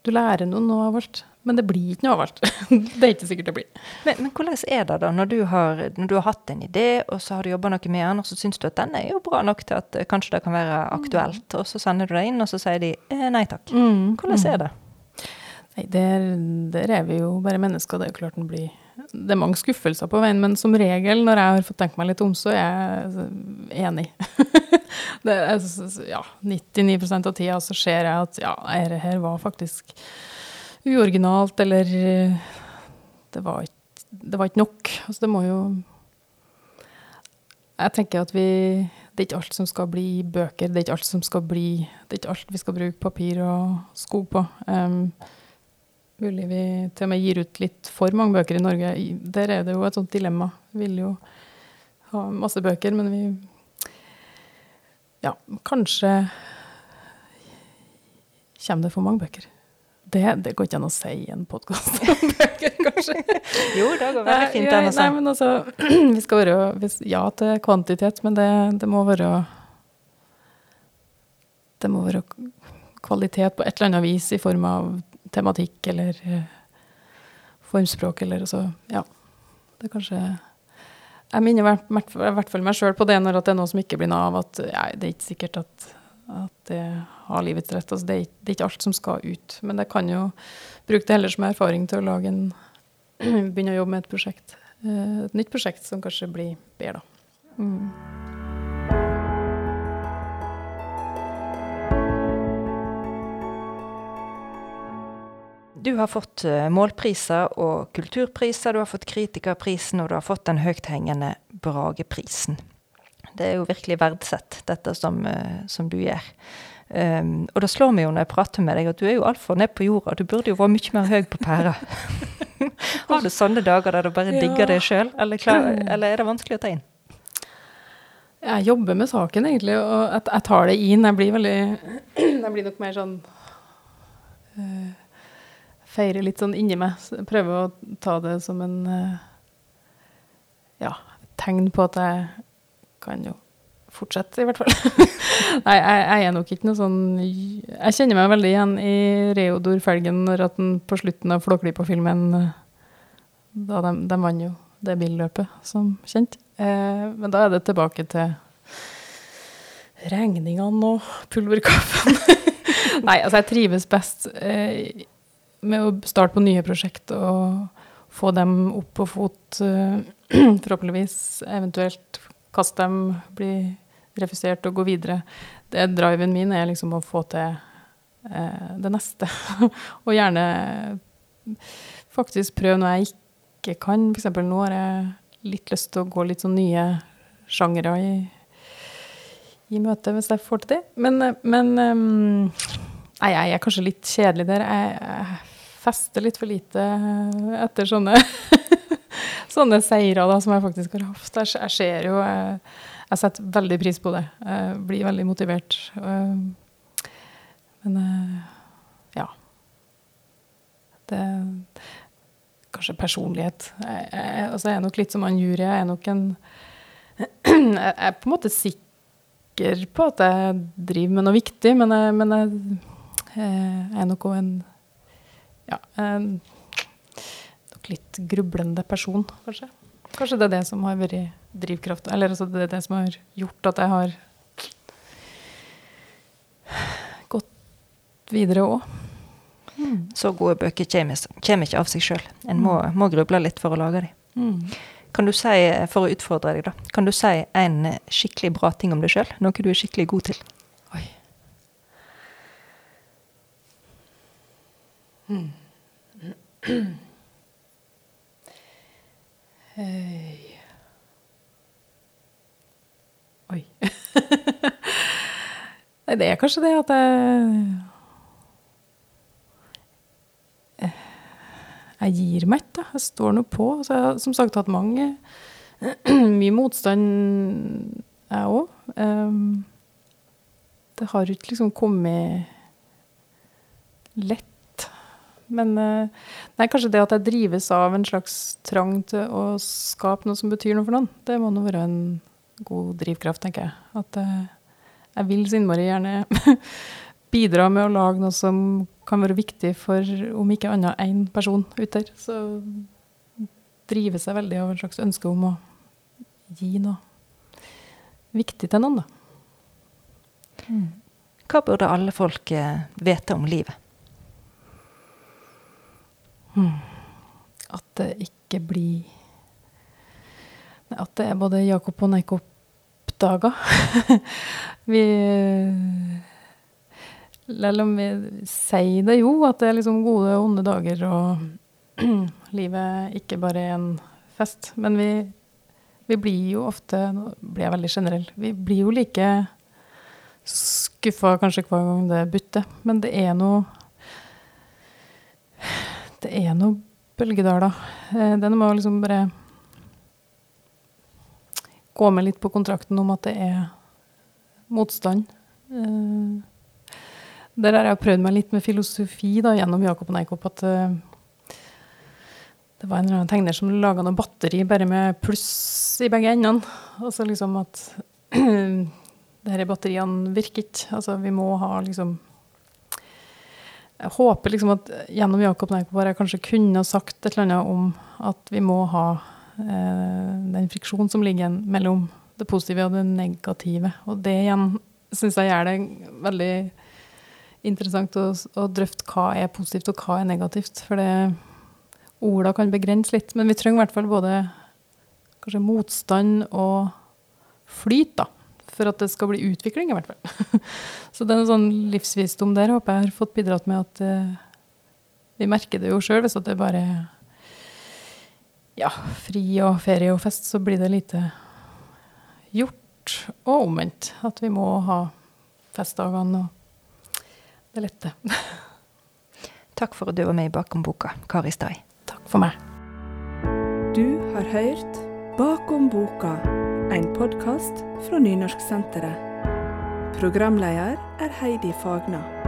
Du lærer noe av alt. Men det blir ikke noe av alt. det er ikke sikkert det blir. Men, men, hvordan er det da, når du, har, når du har hatt en idé, og så har du jobba noe med den, og så syns du at den er jo bra nok til at eh, kanskje det kan være aktuelt, mm. og så sender du det inn, og så sier de eh, nei takk. Mm. Hvordan mm. er det? Nei, der, der, er vi jo bare mennesker. Det er jo klart den blir Det er mange skuffelser på veien, men som regel når jeg har fått tenkt meg litt om, så er jeg enig. det er, ja, 99% av tida så ser jeg at ja, dette her var faktisk uoriginalt, eller det var ikke, det var ikke nok. Altså, det må jo Jeg tenker at vi Det er ikke alt som skal bli bøker. Det er ikke alt som skal bli Det er ikke alt vi skal bruke papir og skog på. Um, mulig vi til og med gir ut litt for mange bøker i Norge. Der er det jo et sånt dilemma. Vi vil jo ha masse bøker, men vi Ja, kanskje kommer det for mange bøker. det, det går ikke an å si i en podkast om bøker, kanskje. Jo, det går veldig fint an å si. Nei, men altså, vi skal være ja til kvantitet, men det, det må være Det må være kvalitet på et eller annet vis i form av tematikk eller eh, formspråk eller så Ja. Det er kanskje Jeg minner i hvert- fall meg sjøl på det når det er noe som ikke blir noe av, at nei, det er ikke sikkert at, at det har livets rett. Altså, det, er, det er ikke alt som skal ut. Men jeg kan jo bruke det heller som erfaring til å lage en begynne å jobbe med et prosjekt. Eh, Et nytt prosjekt som kanskje blir bedre, da. Mm. Du har fått eh, målpriser og kulturpriser, du har fått kritikerprisen, og du har fått den høythengende Brageprisen. Det er jo virkelig verdsett, dette som, eh, som du gjør. Um, og det slår meg jo når jeg prater med deg, at du er jo altfor ned på jorda. Du burde jo vært mye mer høy på pæra. har du sånne dager der du bare Ja. digger deg sjøl, eller, eller er det vanskelig å ta inn? Jeg jobber med saken, egentlig, og jeg, jeg tar det inn. Jeg blir veldig Jeg blir nok mer sånn uh, Feirer litt sånn inni meg. Jeg å ta det som en eh, Ja, tegn på at jeg kan jo fortsette, i hvert fall. Nei, jeg, jeg er nok ikke noe sånn Jeg kjenner meg veldig igjen i Reodor Felgen når at den på slutten av Flåklypa-filmen eh, Da de, de vant jo det billøpet, som kjent. Eh, men da er det tilbake til regningene og pulverkaffen. Nei, altså jeg trives best eh, med å starte på nye prosjekt og få dem opp på fot, eh, forhåpentligvis. Eventuelt kaste dem, bli refusert og gå videre. Det Driven min er liksom å få til eh, det neste. og gjerne faktisk prøve noe jeg ikke kan. Eksempel nå har jeg litt lyst til å gå litt sånn nye sjangere i, i møte, hvis jeg får til det. Men, eh, men um, Nei, jeg er kanskje litt kjedelig der. Jeg, jeg fester litt for lite etter sånne sånne seire da, som jeg faktisk har hatt. Jeg, jeg ser jo jeg, jeg setter veldig pris på det. Jeg blir veldig motivert. Eh, Men eh, ja. Det Kanskje personlighet. Jeg, jeg, altså jeg er nok litt som han jury. Jeg er nok en Jeg er på en måte sikker på at jeg driver med noe viktig, men jeg, men jeg, jeg er nok òg en Ja, en nok litt grublende person, kanskje. Kanskje det er det som har vært drivkraft, eller altså det er det som har gjort at jeg har gått videre òg. Så gode bøker kommer kommer ikke av seg sjøl. En må, må gruble litt for å lage dem. Mm. Kan du si, for å utfordre deg, da, kan du si en skikkelig bra ting om deg sjøl? Noe du er skikkelig god til? Hei. Oi. Nei, det er kanskje det at jeg Jeg gir meg ikke. Jeg står nå på. Så jeg har som sagt hatt mange Mye motstand, jeg òg. Det har ikke liksom kommet lett. Men eh, nei, kanskje det at jeg drives av en slags trang til å skape noe som betyr noe for noen, det må nå være en god drivkraft, tenker jeg. At eh, jeg vil så innmari gjerne bidra med å lage noe som kan være viktig for om ikke annet én person ute der. Så drives jeg veldig av en slags ønske om å gi noe viktig til noen, da. Hva burde alle folk eh, vite om livet? At det ikke blir At det er både Jakob og Neikop-dager. vi Selv om vi sier det jo, at det er liksom gode og onde dager, og livet ikke bare er en fest. Men vi, vi blir jo ofte Nå blir jeg veldig generell. Vi blir jo like skuffa kanskje hver gang det butter. Men det er noe Det er noe bølgedaler. Den må er noe med å liksom bare gå med litt på kontrakten om at det er motstand. Eh, Der har jeg prøvd meg litt med filosofi da, gjennom Jakob Neikop. At uh, det var en eller annen tegner som laga noe batteri bare med pluss i begge endene. Altså liksom at disse batteriene virker ikke. Altså vi må ha liksom Jeg håper liksom at gjennom Jakob Neikop jeg kanskje kunne sagt et eller annet om at vi må ha eh, den friksjonen som ligger mellom det positive og det negative. Og det igjen syns jeg gjør det veldig interessant å, å, drøfte hva er positivt og hva er negativt. For det orda kan begrense litt. Men vi trenger i hvert fall både kanskje motstand og flyt, da. For at det skal bli utvikling, i hvert fall. Så det er en sånn livsvisdom der håper jeg har fått bidratt med at uh, vi merker det jo sjøl. Hvis at det bare er ja, fri og ferie og fest, så blir det lite gjort. Og omvendt. At vi må ha festdagene og det lette. Takk for at du var med i Bakom boka, Kari Stai. Takk for meg. Du har hørt Bakom boka, en podkast fra Nynorsksenteret. Programleder er Heidi Fagna.